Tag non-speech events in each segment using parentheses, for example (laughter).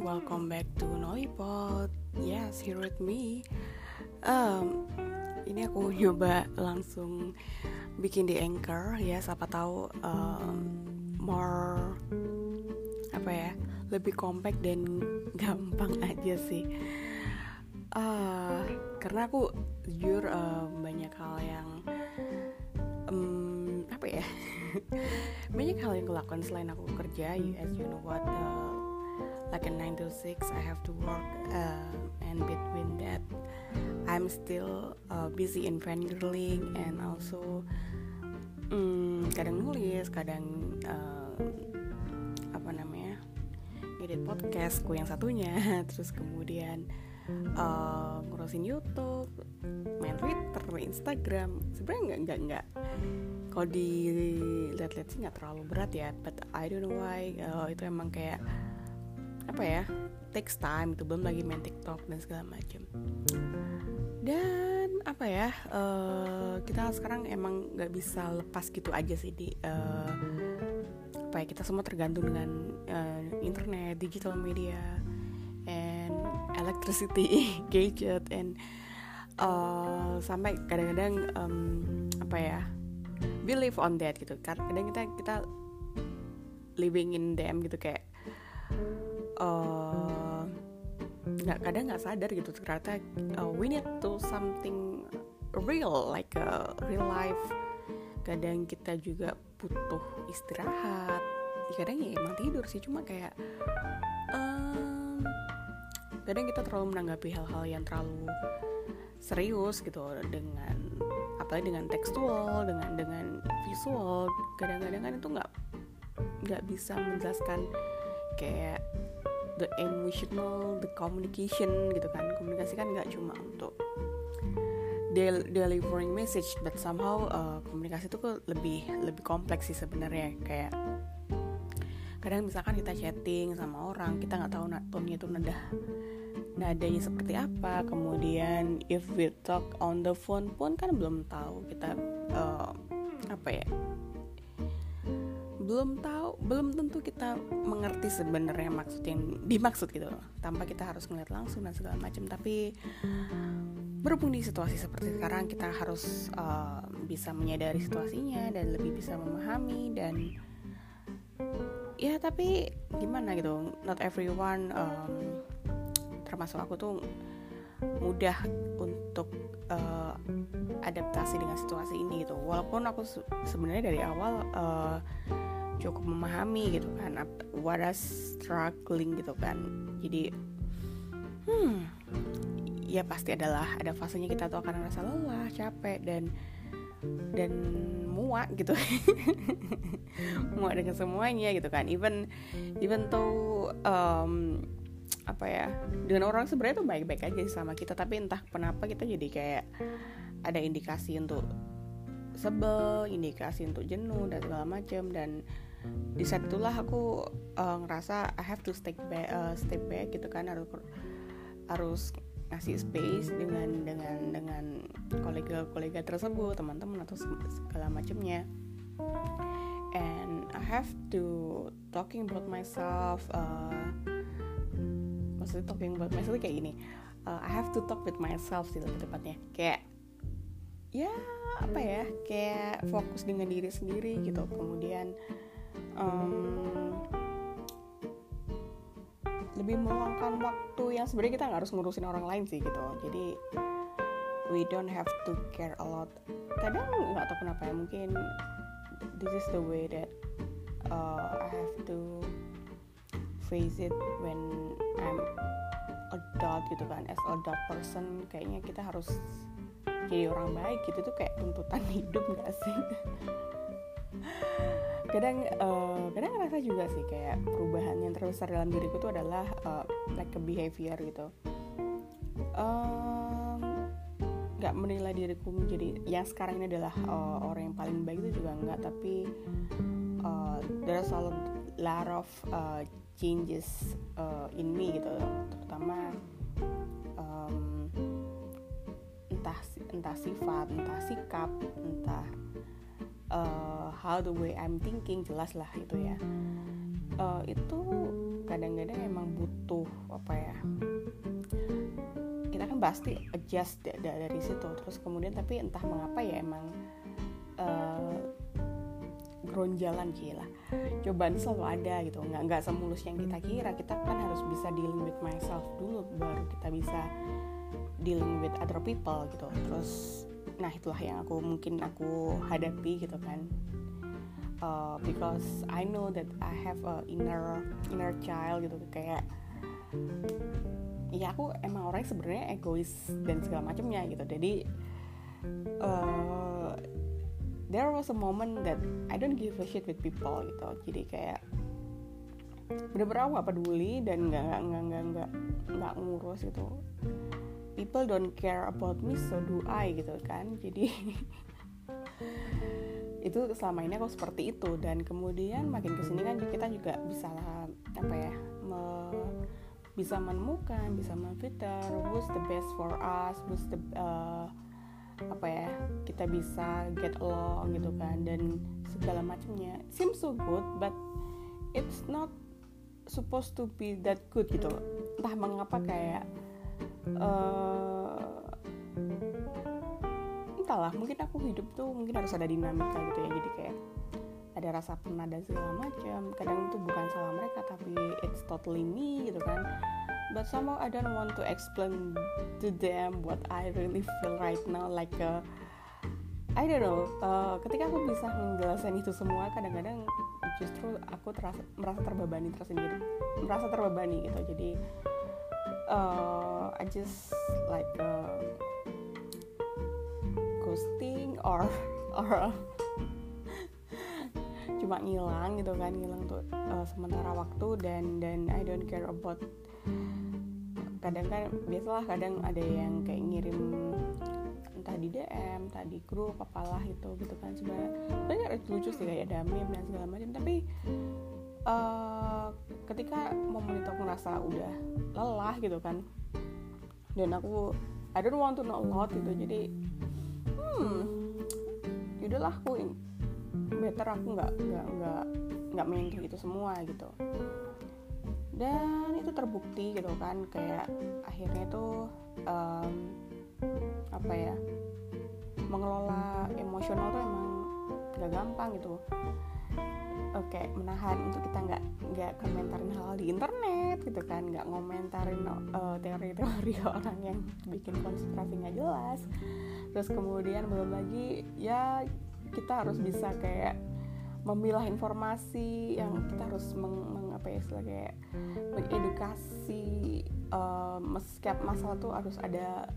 Welcome back to Noipod. Yes, here with me. Um, ini aku nyoba langsung bikin di Anchor ya. Siapa tahu um, more apa ya, lebih compact dan (laughs) gampang aja sih. Uh, karena aku jujur uh, banyak hal yang um, apa ya (laughs) banyak hal yang kulakukan selain aku kerja you, as you know what uh, like a 9 to 6 I have to work uh, and between that I'm still uh, busy in fangirling and also um, kadang nulis kadang uh, apa namanya ngedit podcastku yang satunya. (laughs) Terus kemudian uh, ngurusin YouTube main Twitter Instagram. Sebenarnya nggak nggak nggak. Kalau dilihat-lihat sih nggak terlalu berat ya but I don't know why uh, itu emang kayak apa ya takes time itu belum lagi main TikTok dan segala macam dan apa ya uh, kita sekarang emang nggak bisa lepas gitu aja sih di uh, apa ya kita semua tergantung dengan uh, internet digital media and electricity (laughs) gadget and uh, sampai kadang-kadang um, apa ya believe on that gitu. Kadang kita kita living in them gitu kayak nggak uh, kadang nggak sadar gitu. Ternyata uh, we need to something real like a real life. Kadang kita juga butuh istirahat. Kadang ya emang tidur sih cuma kayak um, kadang kita terlalu menanggapi hal-hal yang terlalu serius gitu dengan apalagi dengan tekstual dengan dengan visual kadang-kadang kan itu nggak nggak bisa menjelaskan kayak the emotional the communication gitu kan. Komunikasi kan nggak cuma untuk del delivering message but somehow uh, komunikasi itu lebih lebih kompleks sih sebenarnya. Kayak kadang misalkan kita chatting sama orang kita nggak tahu tone-nya itu nada nadanya seperti apa. Kemudian if we talk on the phone pun kan belum tahu kita uh, apa ya belum tahu belum tentu kita mengerti sebenarnya maksud yang dimaksud gitu loh. Tanpa kita harus ngeliat langsung dan segala macam tapi berhubung di situasi seperti sekarang kita harus uh, bisa menyadari situasinya dan lebih bisa memahami dan ya tapi gimana gitu not everyone um, termasuk aku tuh mudah untuk uh, adaptasi dengan situasi ini gitu. Walaupun aku sebenarnya dari awal uh, cukup memahami gitu kan what struggling gitu kan. Jadi hmm ya pasti adalah ada fasenya kita tuh akan merasa lelah capek dan dan muak gitu. (laughs) Muak dengan semuanya gitu kan. Even even tuh um, apa ya dengan orang sebenarnya tuh baik-baik aja sama kita tapi entah kenapa kita jadi kayak ada indikasi untuk sebel indikasi untuk jenuh dan segala macam dan di saat itulah aku uh, ngerasa I have to step back uh, step back gitu kan harus harus ngasih space dengan dengan dengan kolega-kolega tersebut teman-teman atau segala macamnya. And I have to talking about myself uh, maksudnya talking about myself kayak gini. Uh, I have to talk with myself sih lebih tepatnya. Kayak ya apa ya kayak fokus dengan diri sendiri gitu. Kemudian um, lebih meluangkan waktu yang sebenarnya kita nggak harus ngurusin orang lain sih gitu. Jadi we don't have to care a lot. Kadang nggak tahu kenapa ya mungkin this is the way that uh, I have to face it when I'm adult gitu kan. As adult person kayaknya kita harus jadi orang baik gitu. Tuh kayak tuntutan (laughs) hidup gak sih kadang uh, kadang ngerasa juga sih kayak perubahan yang terbesar dalam diriku tuh adalah uh, like a behavior gitu. Nggak menilai diriku menjadi yang sekarang ini adalah uh, orang yang paling baik itu juga enggak tapi uh, there's a lot of uh, changes uh, in me gitu. Terutama um, entah entah sifat entah sikap entah uh, how the way I'm thinking jelas lah itu ya. Uh, itu kadang-kadang emang butuh apa ya kita kan pasti adjust dari situ. Terus kemudian tapi entah mengapa ya emang uh, geronjalan gila cobaan selalu ada gitu. Nggak nggak semulus yang kita kira. Kita kan harus bisa dealing with myself dulu baru kita bisa dealing with other people gitu. Terus nah itulah yang aku mungkin aku hadapi gitu kan. Uh, because I know that I have a inner inner child gitu kayak ya aku emang orang sebenarnya egois dan segala macamnya gitu. Jadi uh, there was a moment that I don't give a shit with people gitu. Jadi kayak bener-bener aku gak peduli dan nggak nggak nggak nggak nggak ngurus gitu people don't care about me so do I gitu kan. Jadi (laughs) itu selama ini aku seperti itu. Dan kemudian makin ke sini kan kita juga bisa apa ya me, bisa menemukan bisa memfilter who's the best for us who's the uh, apa ya kita bisa get along gitu kan dan segala macamnya. Seems so good but it's not supposed to be that good gitu. Entah mengapa kayak uh, entahlah mungkin aku hidup tuh mungkin harus ada dinamika gitu ya. Jadi kayak ada rasa pernah dan segala macam. Kadang itu bukan salah mereka tapi it's totally me gitu kan. But somehow I don't want to explain to them what I really feel right now. Like a, I don't know. Uh, ketika aku bisa menjelaskan itu semua kadang-kadang justru aku terasa merasa terbebani tersendiri. Merasa terbebani gitu. Jadi uh, I just like uh, ghosting or or (laughs) cuma ngilang gitu kan ngilang tuh uh, sementara waktu dan dan I don't care about kadang kan biasalah kadang ada yang kayak ngirim entah di DM, entah di grup apalah itu gitu kan. Sebenarnya banyak lucu sih kayak damai dan segala macam tapi uh, ketika momen itu aku ngerasa udah lelah gitu kan. Dan aku I don't want to know a lot gitu. Jadi hmm yaudahlah aku better aku nggak nggak nggak nggak menyentuh itu semua gitu. Dan itu terbukti gitu kan kayak akhirnya tuh um, apa ya mengelola emosional tuh emang gak gampang gitu oke menahan untuk kita nggak nggak komentarin hal, hal di internet gitu kan nggak ngomentarin uh, teori-teori (laughs) orang yang bikin konspirasi nggak jelas. Terus kemudian belum lagi ya kita harus bisa kayak memilah informasi yang kita harus meng, meng apa ya kayak mengedukasi um, setiap masalah tuh harus ada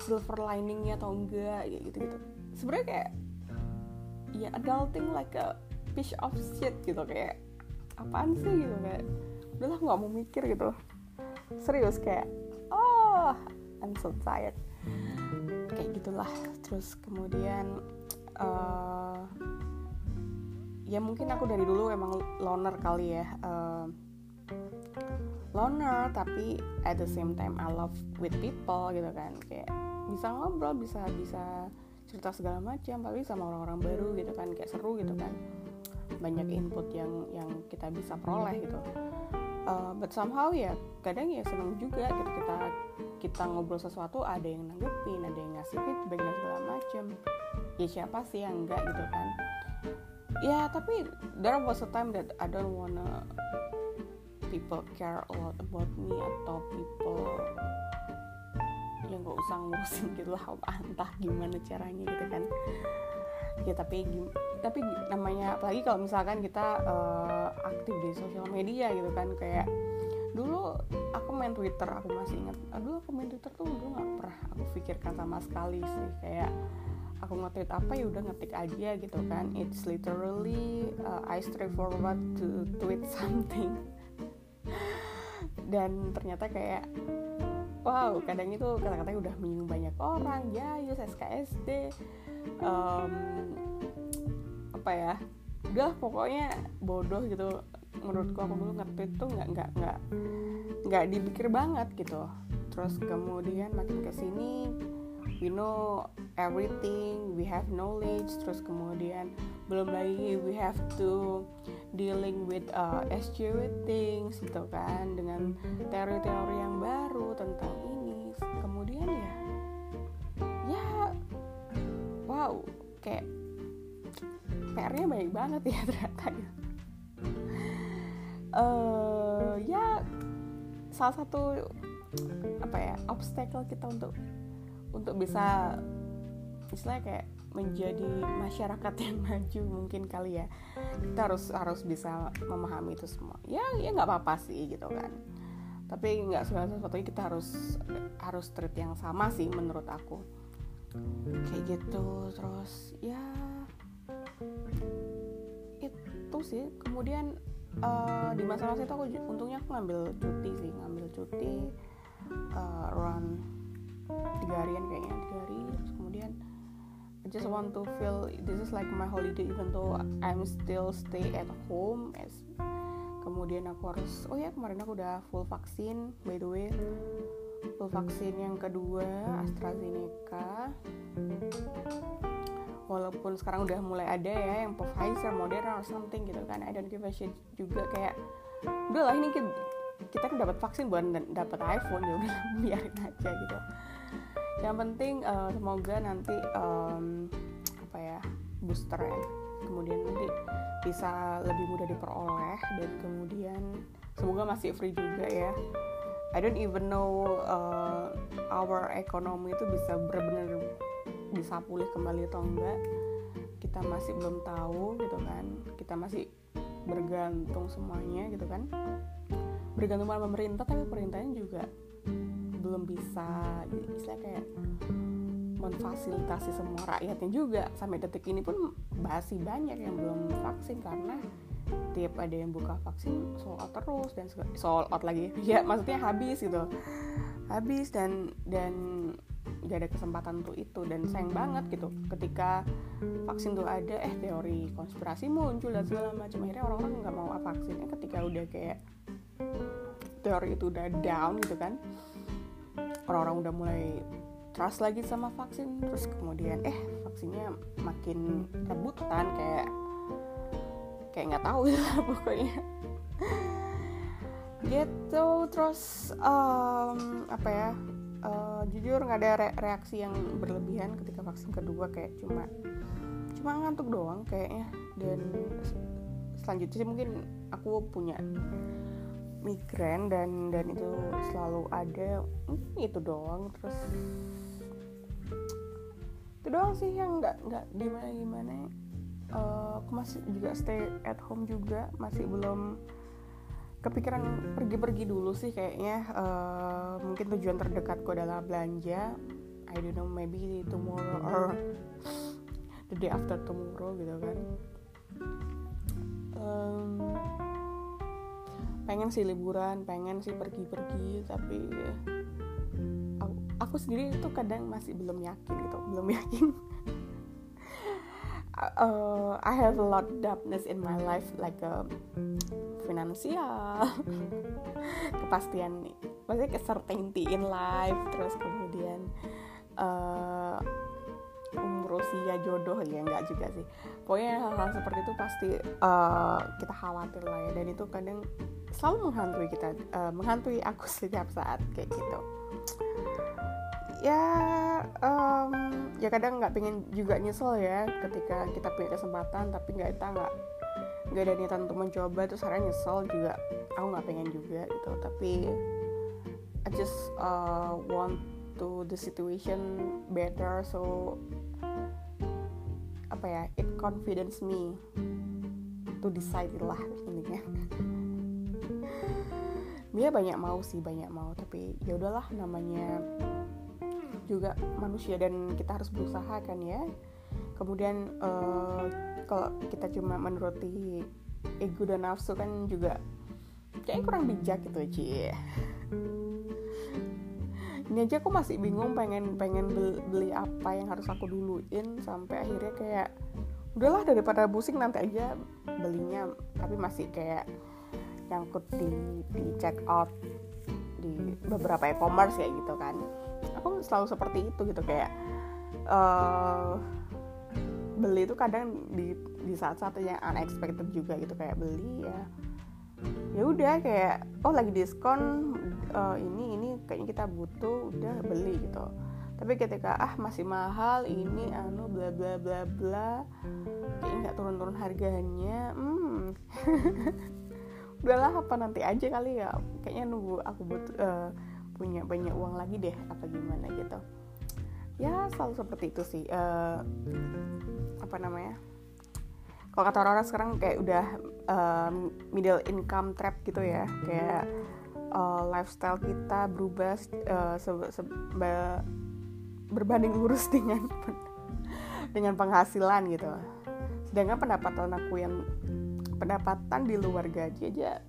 silver liningnya atau enggak gitu gitu sebenarnya kayak ya adulting like a piece of shit gitu kayak apaan sih gitu kayak udahlah nggak mau mikir gitu. Serius kayak oh I'm so tired. Kayak gitulah. Terus kemudian uh, ya mungkin aku dari dulu emang loner kali ya uh, loner tapi at the same time I love with people gitu kan. Kayak bisa ngobrol bisa bisa cerita segala macam tapi sama orang-orang baru gitu kan kayak seru gitu kan banyak input yang yang kita bisa peroleh gitu. Uh, but somehow ya kadang ya seneng juga gitu kita kita ngobrol sesuatu ada yang nanggepin ada yang ngasih feedback dan segala macam ya siapa sih yang enggak gitu kan? Ya tapi there was a time that I don't wanna people care a lot about me atau people yang gak usah ngurusin gitu lah (laughs) entah gimana caranya gitu kan. Ya tapi tapi namanya apalagi kalau misalkan kita uh, aktif di sosial media gitu kan kayak dulu aku main Twitter aku masih ingat aduh aku main Twitter tuh dulu nggak pernah aku pikirkan sama sekali sih kayak aku nge-tweet apa ya udah ngetik aja gitu kan it's literally uh, I straightforward to tweet something. (laughs) Dan ternyata kayak wow kadang itu kata-katanya udah menyinggung banyak orang ya yus SKSD um, apa ya udah pokoknya bodoh gitu. Menurutku aku dulu nge-tweet tuh nggak nggak nggak nggak dipikir banget gitu. Terus kemudian makin ke sini we know everything we have knowledge. Terus kemudian belum lagi we have to dealing with uh, SJW things gitu kan dengan teori-teori yang baru tentang ini. Kemudian ya ya wow kayak PR-nya banyak banget ya (laughs) ternyata uh, ya salah satu apa ya obstacle kita untuk untuk bisa istilahnya kayak menjadi masyarakat yang (laughs) maju mungkin kali ya. Kita harus harus bisa memahami itu semua. Ya ya nggak apa-apa sih gitu kan. Tapi nggak segala sesuatunya kita harus harus treat yang sama sih menurut aku. Kayak gitu terus ya itu sih. Kemudian uh, di masa-masa itu aku untungnya aku ngambil cuti sih. Ngambil cuti uh, around tiga harian kayaknya tiga hari. Terus kemudian I just want to feel this is like my holiday even though I'm still stay at home as kemudian aku harus oh ya kemarin aku udah full vaksin by the way. Full vaksin yang kedua AstraZeneca walaupun sekarang udah mulai ada ya yang Pfizer, Moderna or something gitu kan I don't give a shit juga kayak udah lah ini kita kan dapat vaksin buat dapat iPhone ya udah (laughs) biarin aja gitu. Yang penting uh, semoga nanti um, apa ya booster ya kemudian nanti bisa lebih mudah diperoleh dan kemudian semoga masih free juga ya. I don't even know uh, our economy itu bisa benar-benar bisa pulih kembali atau enggak kita masih belum tahu gitu kan. Kita masih bergantung semuanya gitu kan. Bergantung pada pemerintah tapi pemerintahnya juga belum bisa. Istilah kayak memfasilitasi semua rakyatnya juga. Sampai detik ini pun masih banyak yang belum vaksin karena tiap ada yang buka vaksin sold out terus dan sold out lagi. (laughs) Ya maksudnya habis gitu. Habis dan dan gak ada kesempatan untuk itu. Dan sayang banget gitu ketika vaksin tuh ada eh teori konspirasi muncul dan segala macam. Akhirnya orang-orang nggak mau vaksinnya. Ketika udah kayak teori itu udah down gitu kan orang-orang udah mulai trust lagi sama vaksin. Terus kemudian eh vaksinnya makin rebutan kayak kayak nggak tahu lah (laughs) pokoknya. Gitu terus um, apa ya uh, jujur nggak ada re reaksi yang berlebihan ketika vaksin kedua kayak cuma cuma ngantuk doang kayaknya. Dan selanjutnya sih mungkin aku punya migran dan dan itu selalu ada hmm, itu doang. Terus itu doang sih yang nggak nggak gimana gimana uh, aku masih juga stay at home juga masih belum kepikiran pergi-pergi dulu sih kayaknya uh, mungkin tujuan terdekatku adalah belanja. I don't know maybe tomorrow or the day after tomorrow gitu kan. Um, pengen sih liburan pengen sih pergi-pergi tapi aku, aku sendiri itu kadang masih belum yakin gitu belum (laughs) yakin uh, I have a lot of darkness in my life like uh, finansial (laughs) kepastian maksudnya certainty in life terus kemudian uh, umur usia jodoh ya enggak juga sih. Pokoknya hal-hal seperti itu pasti uh, kita khawatir lah ya. Dan itu kadang selalu menghantui kita uh, menghantui aku (laughs) setiap saat kayak gitu ya um, ya kadang nggak pengen juga nyesel ya ketika kita punya kesempatan tapi nggak kita nggak nggak ada niatan untuk mencoba terus akhirnya nyesel juga. Aku nggak pengen juga gitu tapi I just uh, want to the situation better so apa ya it confidence me to decide lah intinya. Dia (laughs) banyak mau sih banyak mau tapi ya udahlah namanya juga manusia dan kita harus berusaha kan ya. Kemudian uh, kalau kita cuma menuruti ego dan nafsu kan juga kayak kurang bijak gitu Ci. Ini aja aku masih bingung pengen pengen beli, beli apa yang harus aku duluin sampai akhirnya kayak udahlah daripada pusing nanti aja belinya. Tapi masih kayak nyangkut di di check out di beberapa e-commerce kayak gitu kan. Aku selalu seperti itu gitu kayak uh, beli itu kadang di di saat-saat yang unexpected juga gitu kayak beli ya. Ya udah kayak oh lagi diskon uh, ini ini kayaknya kita butuh udah beli gitu. Tapi ketika ah masih mahal ini anu bla bla bla bla kayak nggak turun-turun harganya hmm (laughs) udahlah apa nanti aja kali ya. Kayaknya nunggu aku butuh uh, punya banyak uang lagi deh apa gimana gitu. Ya selalu seperti itu sih uh, apa namanya. Kalau kata orang-orang sekarang kayak udah um, middle income trap gitu ya. Kayak uh, lifestyle kita berubah uh, se se berbanding lurus (laughs) dengan dengan penghasilan gitu. Sedangkan pendapatan aku yang pendapatan di luar gaji aja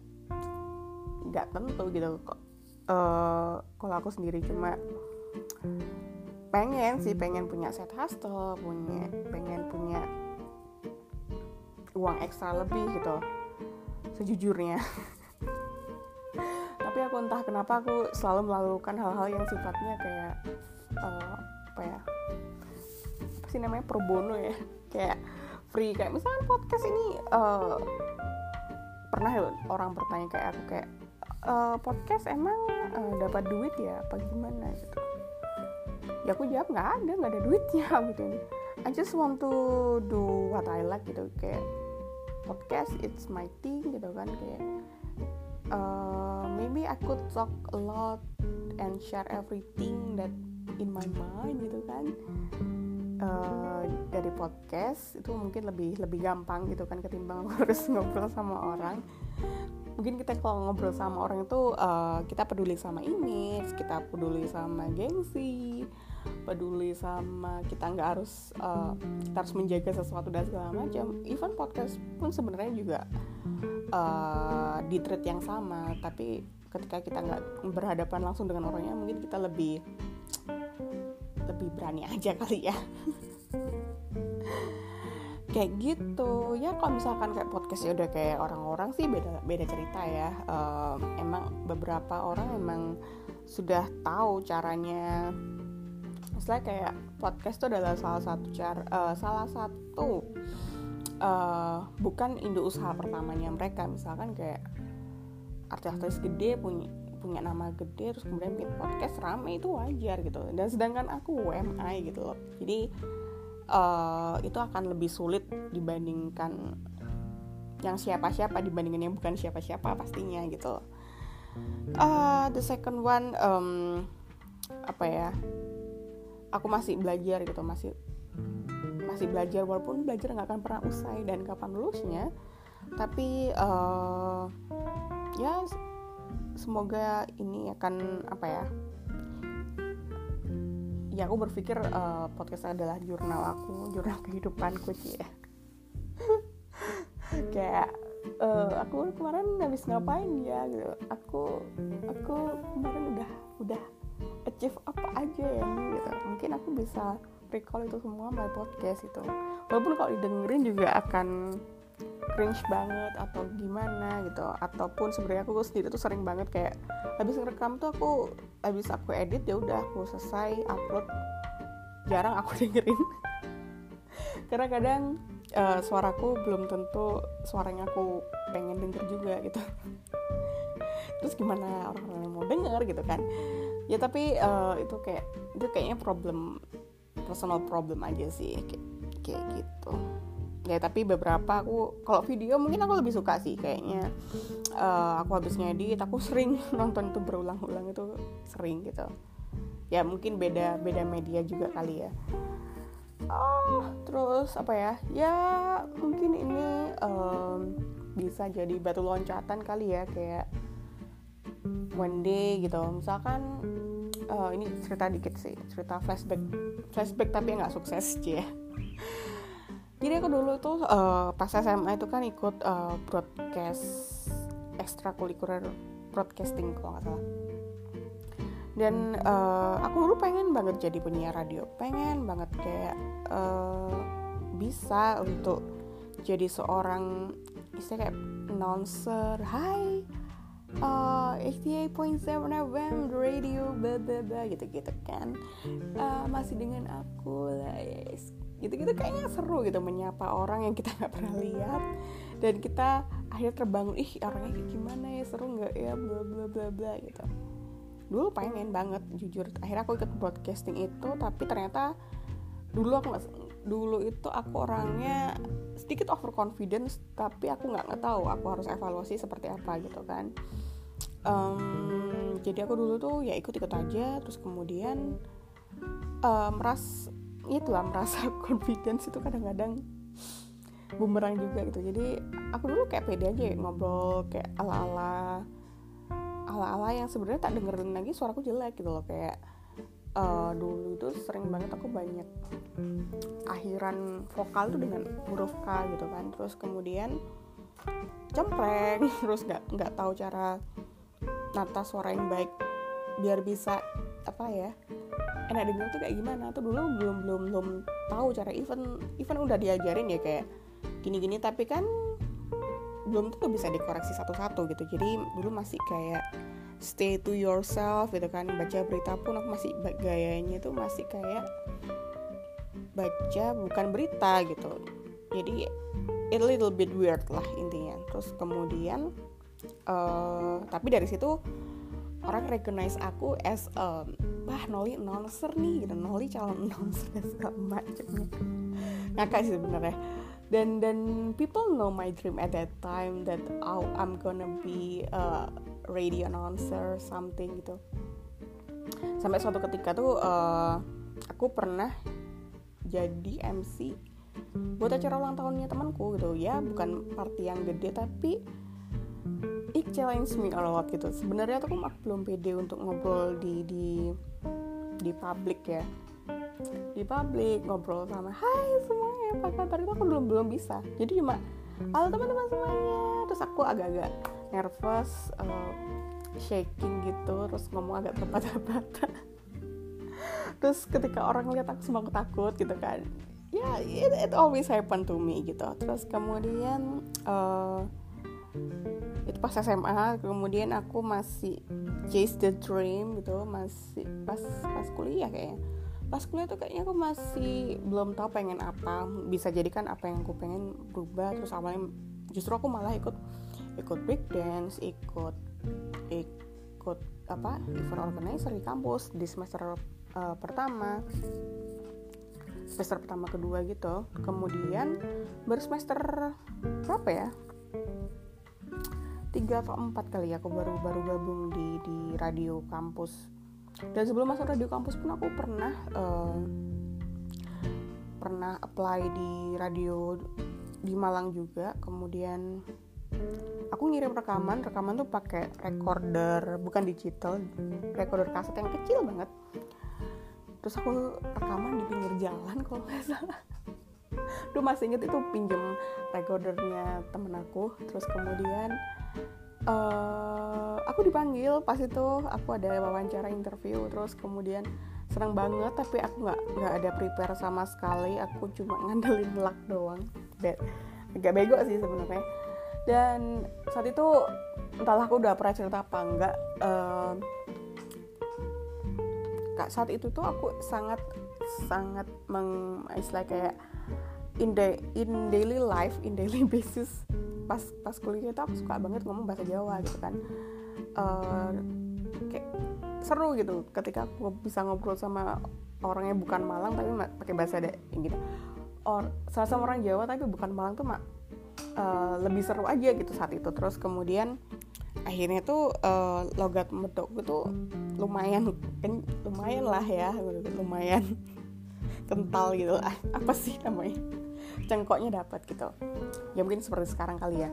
nggak tentu gitu kok. Uh, kalau aku sendiri cuma pengen sih pengen punya set hustle punya pengen punya uang ekstra lebih gitu sejujurnya. (laughs) Tapi aku entah kenapa aku selalu melakukan hal-hal yang sifatnya kayak uh, apa ya apa sih namanya pro bono ya? (laughs) Kayak free. Kayak misalnya podcast ini uh, pernah orang bertanya kayak aku kayak uh, podcast emang uh, dapat duit ya apa gimana? Gitu. Ya aku jawab nggak ada nggak ada duitnya. (laughs) Gitu. I just want to do what I like gitu. Kayak podcast it's my thing gitu kan. Kayak uh, maybe I could talk a lot and share everything that in my mind gitu kan uh, dari podcast itu mungkin lebih lebih gampang gitu kan ketimbang (laughs) harus ngobrol sama orang. Mungkin kita kalau ngobrol sama orang itu uh, kita peduli sama image kita peduli sama gengsi peduli sama kita nggak harus uh, kita harus menjaga sesuatu dan segala macam. Even podcast pun sebenarnya juga uh, di treat yang sama. Tapi ketika kita nggak berhadapan langsung dengan orangnya mungkin kita lebih lebih berani aja kali ya. Kayak gitu. Ya kalau misalkan kayak podcast ya udah kayak orang-orang sih beda beda cerita ya. Um, emang beberapa orang emang sudah tahu caranya. Misalnya kayak podcast itu adalah salah satu cara uh, salah satu uh, bukan induk usaha pertamanya mereka. Misalkan kayak artis-artis gede punya punya nama gede terus kemudian bikin podcast rame itu wajar gitu. Dan sedangkan aku UMI gitu loh. Jadi uh, itu akan lebih sulit dibandingkan yang siapa-siapa dibandingkan yang bukan siapa-siapa pastinya gitu uh, the second one um, apa ya aku masih belajar gitu masih masih belajar walaupun belajar nggak akan pernah usai dan kapan lulusnya tapi uh, ya semoga ini akan apa ya? Ya aku berpikir uh, podcast adalah jurnal aku jurnal kehidupanku sih ya. (laughs) Kayak uh, aku kemarin habis ngapain ya gitu. Aku aku kemarin udah udah achieve apa aja ya gitu. Mungkin aku bisa recall itu semua my podcast itu walaupun kalau didengerin juga akan cringe banget atau gimana gitu. Ataupun sebenarnya aku sendiri tuh sering banget kayak habis ngerekam tuh aku habis aku edit ya udah aku selesai upload. Jarang aku (laughs) dengerin. Karena kadang uh, suaraku belum tentu suaranya aku pengen denger juga gitu. (laughs) Terus gimana orang-orang mau denger gitu kan. Ya tapi uh, itu kayak itu kayaknya problem personal problem aja sih kayak, kayak gitu ya tapi beberapa aku kalau video mungkin aku lebih suka sih kayaknya. Uh, aku habis ngedit aku (laughs) sering nonton itu berulang-ulang itu sering gitu. Ya mungkin beda beda media juga kali ya. Oh terus apa ya? Ya mungkin ini um, bisa jadi batu loncatan kali ya kayak one day gitu. Misalkan uh, ini cerita dikit sih cerita flashback flashback tapi nggak sukses (laughs) ya jadi aku dulu tuh uh, pas SMA itu kan ikut uh, broadcast ekstrakurikuler broadcasting kalau nggak salah. Dan uh, aku dulu pengen banget jadi penyiar radio. Pengen banget kayak uh, bisa untuk jadi seorang istilah kayak announcer. Hai 68.7 FM Radio bla gitu-gitu kan. Uh, masih dengan aku lah yes. gitu-gitu kayaknya seru gitu menyapa orang yang kita nggak pernah lihat. Dan kita akhirnya terbangun ih orangnya kayak gimana ya seru nggak ya bla bla bla bla gitu. Dulu pengen banget jujur. Akhirnya aku ikut broadcasting itu tapi ternyata dulu aku gak, dulu itu aku orangnya sedikit overconfidence tapi aku nggak tahu aku harus evaluasi seperti apa gitu kan um, jadi aku dulu tuh ya ikut-ikut aja terus kemudian uh, meras itulah merasa (laughs) confidence itu kadang-kadang bumerang juga gitu. Jadi aku dulu kayak pede aja ya, ngobrol kayak ala-ala ala-ala yang sebenarnya tak dengerin lagi suaraku jelek gitu loh. Kayak uh, dulu itu sering banget aku banyak akhiran vokal tuh dengan huruf K gitu kan. Terus kemudian cempreng (laughs) terus nggak nggak tahu cara nata suara yang baik biar bisa apa ya enak denger tuh kayak gimana. Tuh dulu belum belum belum tahu cara even even udah diajarin ya kayak gini-gini tapi kan belum tuh bisa dikoreksi satu-satu gitu. Jadi dulu masih kayak stay to yourself gitu kan baca berita pun aku masih gayanya tuh masih kayak baca bukan berita gitu. Jadi a little bit weird lah intinya. Terus kemudian uh, tapi dari situ orang recognize aku as um, wah Noli announcer nih gitu. Noli calon announcer dan (laughs) segala macamnya ngakak sih sebenarnya. Dan dan people know my dream at that time that I'm gonna be a radio announcer something gitu. Sampai suatu ketika tuh uh, aku pernah jadi MC buat acara ulang tahunnya temanku gitu. Ya bukan party yang gede tapi it challenge me a lot gitu. Sebenarnya tuh aku belum pede untuk ngobrol di di di publik ya. Di publik ngobrol sama hai semuanya apa kabar? Itu aku belum belum bisa. Jadi cuma halo teman-teman semuanya. Terus aku agak-agak nervous uh, shaking gitu terus ngomong agak terbata-bata (laughs) terus ketika orang lihat aku semua takut gitu kan ya yeah, it, it always happen to me gitu. Terus kemudian uh, itu pas SMA kemudian aku masih chase the dream gitu masih pas pas kuliah kayaknya. Pas kuliah tuh kayaknya aku masih belum tahu pengen apa. Bisa jadi kan apa yang aku pengen berubah terus awalnya justru aku malah ikut ikut break dance ikut ikut apa event organizer di kampus di semester uh, pertama. Semester pertama kedua gitu. Kemudian baru semester berapa ya tiga atau empat kali aku baru baru gabung di di radio kampus. Dan sebelum masuk radio kampus pun aku pernah uh, pernah apply di radio di Malang juga. Kemudian aku ngirim rekaman rekaman tuh pakai recorder bukan digital recorder kaset yang kecil banget. Terus aku rekaman di pinggir jalan kalau nggak salah. Duh masih inget itu pinjem recordernya temen aku. Terus kemudian uh, aku dipanggil pas itu aku ada wawancara interview terus kemudian senang banget tapi aku nggak nggak ada prepare sama sekali aku cuma (laughs) ngandelin luck doang. Dan agak bego sih sebenarnya. Dan saat itu entahlah aku udah pernah cerita apa enggak uh, saat itu tuh aku sangat sangat meng istilah kayak in the in daily life in daily (laughs) basis pas pas kuliah itu aku suka banget ngomong bahasa Jawa gitu kan. Uh, kayak seru gitu ketika aku bisa ngobrol sama orang yang bukan Malang tapi pakai bahasa ada gitu. Or salah sama orang Jawa tapi bukan Malang tuh mak uh, lebih seru aja gitu saat itu. Terus kemudian akhirnya tuh uh, logat medok tuh lumayan kan lumayan lah ya lumayan kental gitu lah. Apa sih namanya cengkoknya dapat gitu. Ya mungkin seperti sekarang kali ya.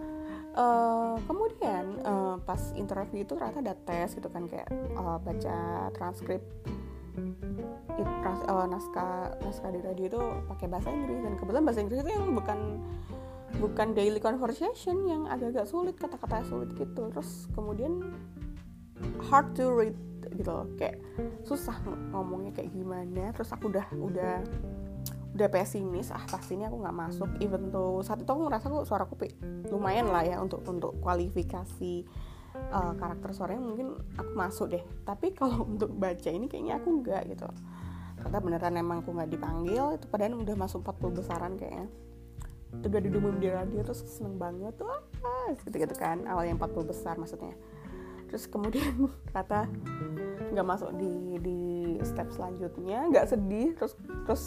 Uh, kemudian uh, pas interview itu ternyata ada tes gitu kan kayak uh, baca transkrip uh, naskah naskah di radio itu pakai bahasa Inggris. Dan kebetulan bahasa Inggris itu yang bukan bukan daily conversation yang agak-agak sulit kata-kata sulit gitu. Terus kemudian hard to read gitu loh. Kayak susah ngomongnya kayak gimana. Terus aku udah udah udah pesimis ah pasti ini aku nggak masuk. Even tuh saat itu aku ngerasa kok suaraku lumayan lah ya untuk untuk kualifikasi uh, karakter suaranya mungkin aku masuk deh. Tapi (laughs) kalau untuk baca ini kayaknya aku enggak gitu. Kata beneran emang aku nggak dipanggil itu padahal udah masuk 40 besaran kayaknya. Itu udah diumumin di radio terus seneng banget tuh ah, gitu gitu kan. Awal yang 40 besar maksudnya. Terus kemudian (laughs) kata nggak masuk di di step selanjutnya nggak sedih terus terus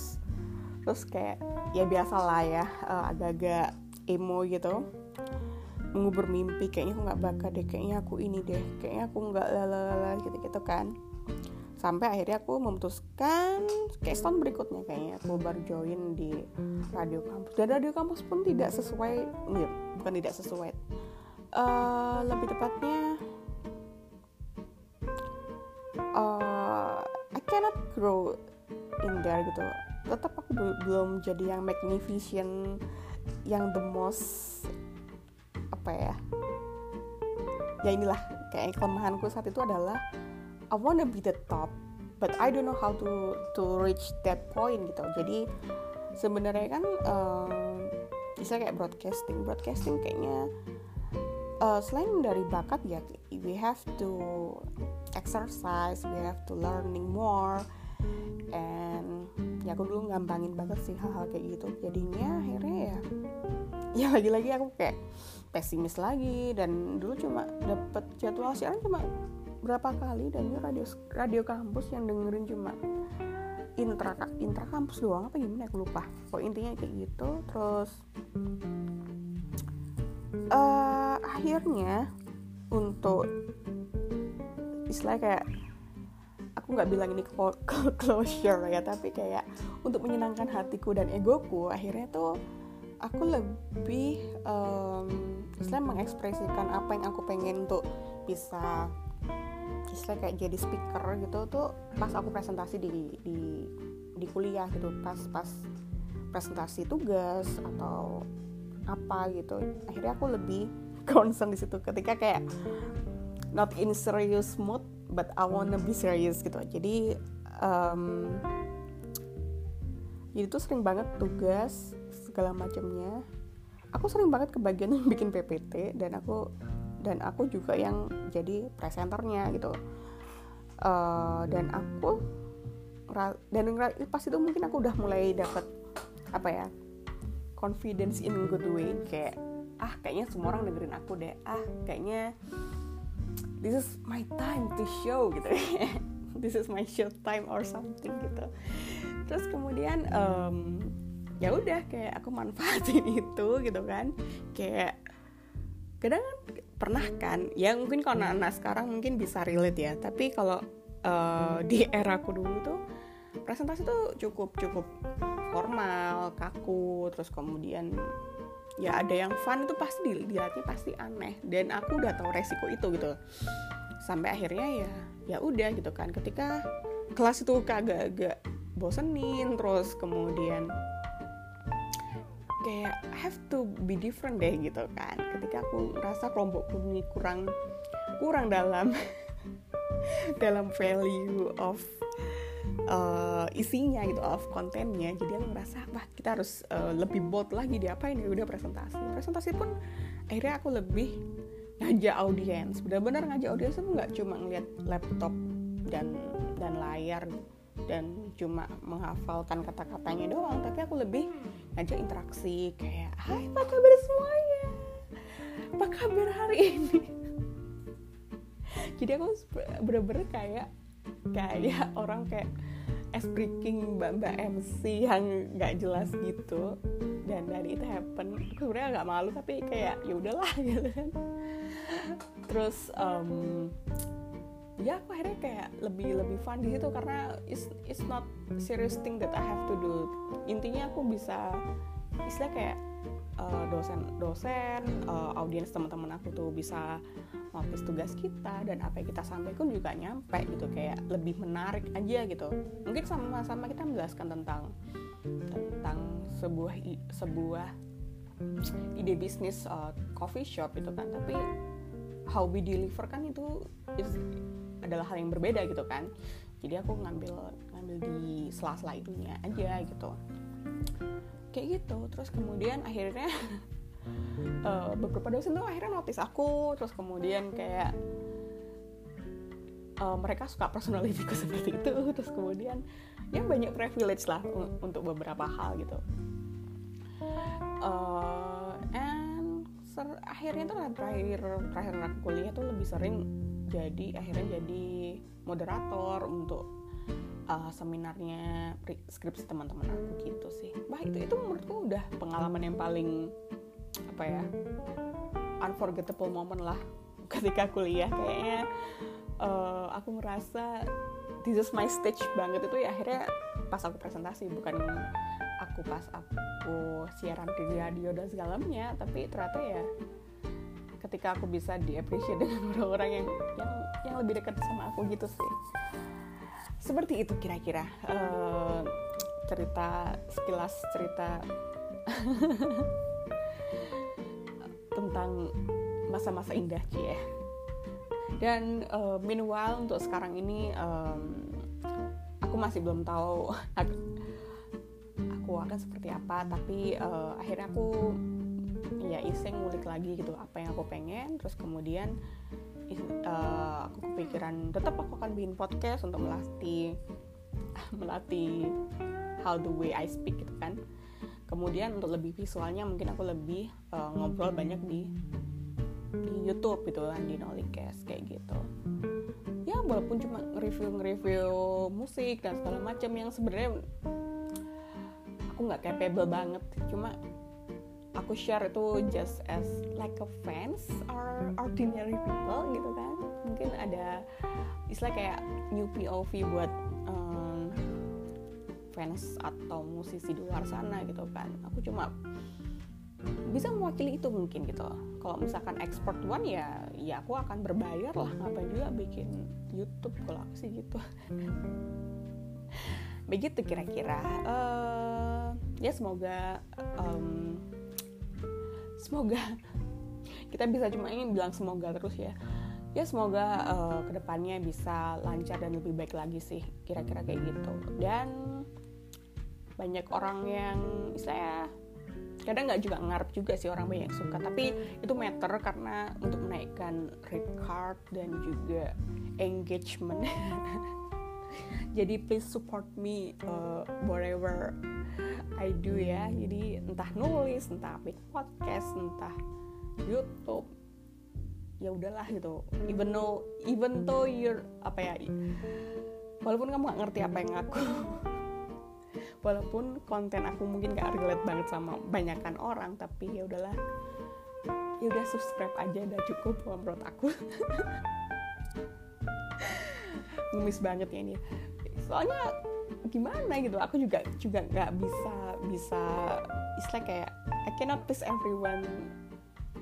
terus kayak ya biasa lah ya uh, agak-agak emo gitu. Mengubur mimpi kayaknya aku nggak bakal deh kayaknya aku ini deh kayaknya aku nggak lalala gitu gitu kan. Sampai akhirnya aku memutuskan kayak tahun berikutnya kayaknya aku baru join di radio kampus. Dan radio kampus pun tidak sesuai enggak, bukan tidak sesuai. Uh, lebih tepatnya uh, I cannot grow in there gitu tetap aku belum jadi yang magnificent yang the most apa ya ya inilah kayak kelemahanku saat itu adalah I wanna be the top but I don't know how to to reach that point gitu. Jadi sebenarnya kan um, bisa kayak broadcasting broadcasting kayaknya uh, selain dari bakat ya we have to exercise we have to learning more and ya aku dulu gampangin banget sih hal-hal kayak gitu. Jadinya akhirnya ya (laughs) ya lagi-lagi aku kayak pesimis lagi. Dan dulu cuma dapet jadwal siaran cuma berapa kali dan radio radio kampus yang dengerin cuma intra intra kampus doang apa gimana aku lupa. Kok intinya kayak gitu. Terus uh, akhirnya untuk istilah kayak aku nggak bilang ini (laughs) closure ya tapi kayak untuk menyenangkan hatiku dan egoku akhirnya tuh aku lebih um, istilah mengekspresikan apa yang aku pengen untuk bisa istilah kayak jadi speaker gitu tuh pas aku presentasi di di di kuliah gitu pas pas presentasi tugas atau apa gitu akhirnya aku lebih (laughs) concern di situ ketika kayak not in serious mood but I wanna be serious gitu. Jadi um, jadi tuh sering banget tugas segala macamnya. Aku sering banget kebagian (laughs) bikin PPT dan aku dan aku juga yang jadi presenternya gitu. Uh, dan aku dan pas itu mungkin aku udah mulai dapet apa ya confidence in good way. Kayak ah kayaknya semua orang dengerin aku deh. Ah kayaknya this is my time to show gitu. (laughs) This is my show time or something gitu. Terus kemudian um, ya udah kayak aku manfaatin (laughs) itu gitu kan. Kayak kadang pernah kan ya mungkin kalau anak-anak sekarang mungkin bisa relate ya tapi kalau uh, di era aku dulu tuh presentasi tuh cukup cukup formal kaku terus kemudian ya ada yang fun itu pasti dilihatnya pasti aneh. Dan aku udah tahu resiko itu gitu sampai akhirnya ya ya udah gitu kan. Ketika kelas itu agak-agak bosenin terus kemudian kayak have to be different deh gitu kan. Ketika aku rasa kelompokku ini kurang kurang dalam (laughs) dalam value of uh, isinya gitu of kontennya jadi aku ngerasa wah kita harus uh, lebih bold lagi di apa ini. Udah presentasi. Presentasi pun akhirnya aku lebih ngajak audiens. Benar-benar ngajak audiens itu nggak cuma ngeliat laptop dan dan layar dan cuma menghafalkan kata-katanya doang tapi aku lebih ngajak interaksi kayak hai apa kabar semuanya? Apa kabar hari ini? (laughs) Jadi aku bener-bener kayak kayak orang kayak es breaking mbak mbak MC yang nggak jelas gitu. Dan dari itu happen. Aku sebenarnya nggak malu tapi kayak ya udahlah (laughs) gitu kan. Terus um, ya aku akhirnya kayak lebih lebih fun di situ karena it's it's not serious thing that I have to do. Intinya aku bisa istilah kayak uh, dosen dosen uh, audiens teman-teman aku tuh bisa notice tugas kita dan apa yang kita sampaikan juga nyampe gitu kayak lebih menarik aja gitu. Mungkin sama-sama kita menjelaskan tentang tentang sebuah sebuah ide bisnis uh, coffee shop itu kan. Tapi how we deliver kan itu is, adalah hal yang berbeda gitu kan. Jadi aku ngambil ngambil di sela-sela itunya aja gitu kayak gitu. Terus kemudian akhirnya uh, (laughs) beberapa dosen tuh akhirnya notice aku. Terus kemudian kayak uh, mereka suka personalitiku (laughs) seperti itu. Terus kemudian ya banyak privilege lah untuk beberapa hal gitu. Uh, and ser akhirnya tuh terakhir terakhir aku kuliah tuh lebih sering jadi akhirnya jadi moderator untuk uh, seminarnya skripsi teman-teman aku gitu sih. Bah itu itu menurutku udah pengalaman yang paling apa ya unforgettable moment lah ketika kuliah. Kayaknya uh, aku merasa this is my stage banget. Itu ya akhirnya pas aku presentasi bukan aku pas aku siaran di radio dan segalanya tapi ternyata ya ketika aku bisa di appreciate dengan orang-orang yang yang yang lebih dekat sama aku gitu sih seperti itu kira-kira uh, cerita sekilas cerita (laughs) tentang masa-masa indah cie dan uh, meanwhile untuk sekarang ini um, aku masih belum tahu (laughs) aku akan seperti apa tapi uh, akhirnya aku ya iseng ngulik lagi gitu apa yang aku pengen. Terus kemudian uh, aku kepikiran tetap aku akan bikin podcast untuk melatih (laughs) melatih how the way I speak gitu kan. Kemudian untuk lebih visualnya mungkin aku lebih uh, ngobrol banyak di di YouTube gitu kan di Nolikes kayak gitu. Ya walaupun cuma nge-review nge-review musik dan segala macam yang sebenarnya aku nggak capable banget. Cuma aku share itu just as like a fans or ordinary people gitu kan. Mungkin ada istilah kayak new POV buat um, fans atau musisi di luar sana gitu kan. Aku cuma bisa mewakili itu mungkin gitu. Kalau misalkan export one ya ya aku akan berbayar lah. Ngapain juga bikin YouTube kalau aku sih gitu. (laughs) Begitu kira-kira. Uh, ya semoga um, semoga. Kita bisa cuma ingin bilang semoga terus ya. Ya semoga uh, ke depannya bisa lancar dan lebih baik lagi sih kira-kira kayak gitu. Dan banyak orang yang saya kadang nggak juga ngarep juga sih orang banyak suka. Tapi itu matter karena untuk menaikkan rate card dan juga engagement (laughs) (laughs) jadi please support me uh, whatever I do ya. Jadi entah nulis entah bikin podcast entah YouTube ya udahlah gitu. Even though even though you're apa ya walaupun kamu nggak ngerti apa yang aku (laughs) walaupun konten aku mungkin gak relate banget sama banyakan orang tapi ya udahlah. Ya udah subscribe aja udah cukup menurut aku (laughs) ngemis banget ya ini. Soalnya gimana gitu aku juga juga nggak bisa bisa istilah kayak I cannot please everyone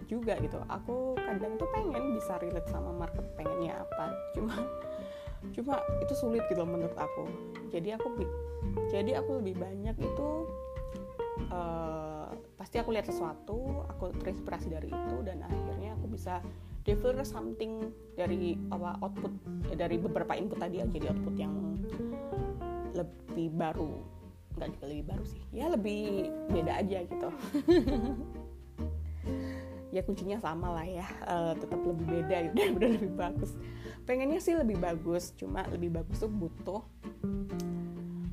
juga gitu. Aku kadang tuh pengen bisa relate sama market pengennya apa. Cuma cuma itu sulit gitu menurut aku. Jadi aku jadi aku lebih banyak itu uh, pasti aku lihat sesuatu aku terinspirasi dari itu dan akhirnya aku bisa deliver something dari apa output ya, dari beberapa input tadi aja jadi output yang lebih baru. Nggak juga lebih baru sih. Ya lebih beda aja gitu. (laughs) Ya kuncinya sama lah ya. Uh, tetap lebih beda gitu (laughs) udah lebih bagus. Pengennya sih lebih bagus cuma lebih bagus tuh butuh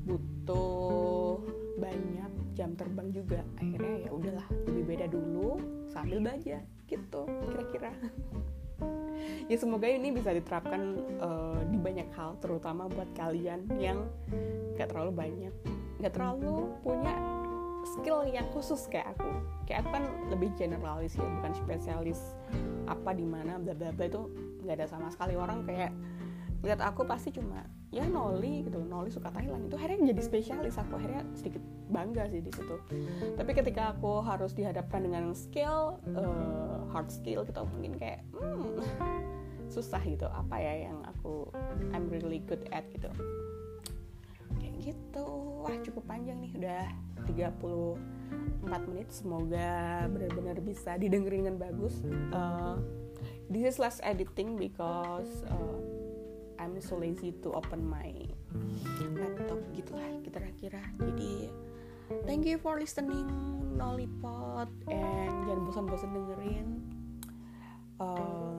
butuh banyak jam terbang juga. Akhirnya ya udahlah lebih beda dulu sambil belajar gitu kira-kira. Ya semoga ini bisa diterapkan uh, di banyak hal terutama buat kalian yang gak terlalu banyak gak terlalu punya skill yang khusus kayak aku. Kayak aku kan lebih generalis ya bukan spesialis apa di mana bla bla bla itu nggak ada sama sekali. Orang kayak lihat aku pasti cuma ya Noli gitu Noli suka Thailand. Itu akhirnya jadi spesialis. Aku akhirnya sedikit bangga sih di situ. Tapi ketika aku harus dihadapkan dengan skill uh, hard skill gitu mungkin kayak hmm, (laughs) susah gitu. Apa ya yang aku I'm really good at gitu. Kayak gitu. Wah cukup panjang nih. Udah 34 menit. Semoga benar-benar bisa didengerin dengan bagus. Uh, this is less editing because uh, I'm so lazy to open my laptop gitulah kira-kira. Jadi thank you for listening Nollypod and jangan bosan-bosan dengerin. Uh,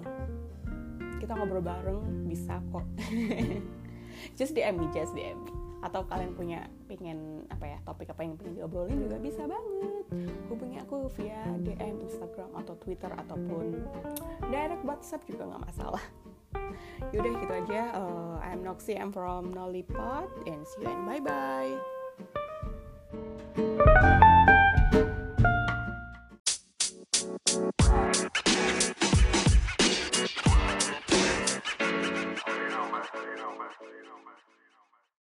kita ngobrol bareng bisa kok. (laughs) Just DM me just DM me. Atau kalian punya pengen apa ya topik apa yang pengen diobrolin juga bisa banget. Hubungi aku via DM Instagram atau Twitter ataupun direct WhatsApp juga nggak masalah Yaudah gitu aja. Uh, I'm Noxy, I'm from Nollipot, and see you and bye bye.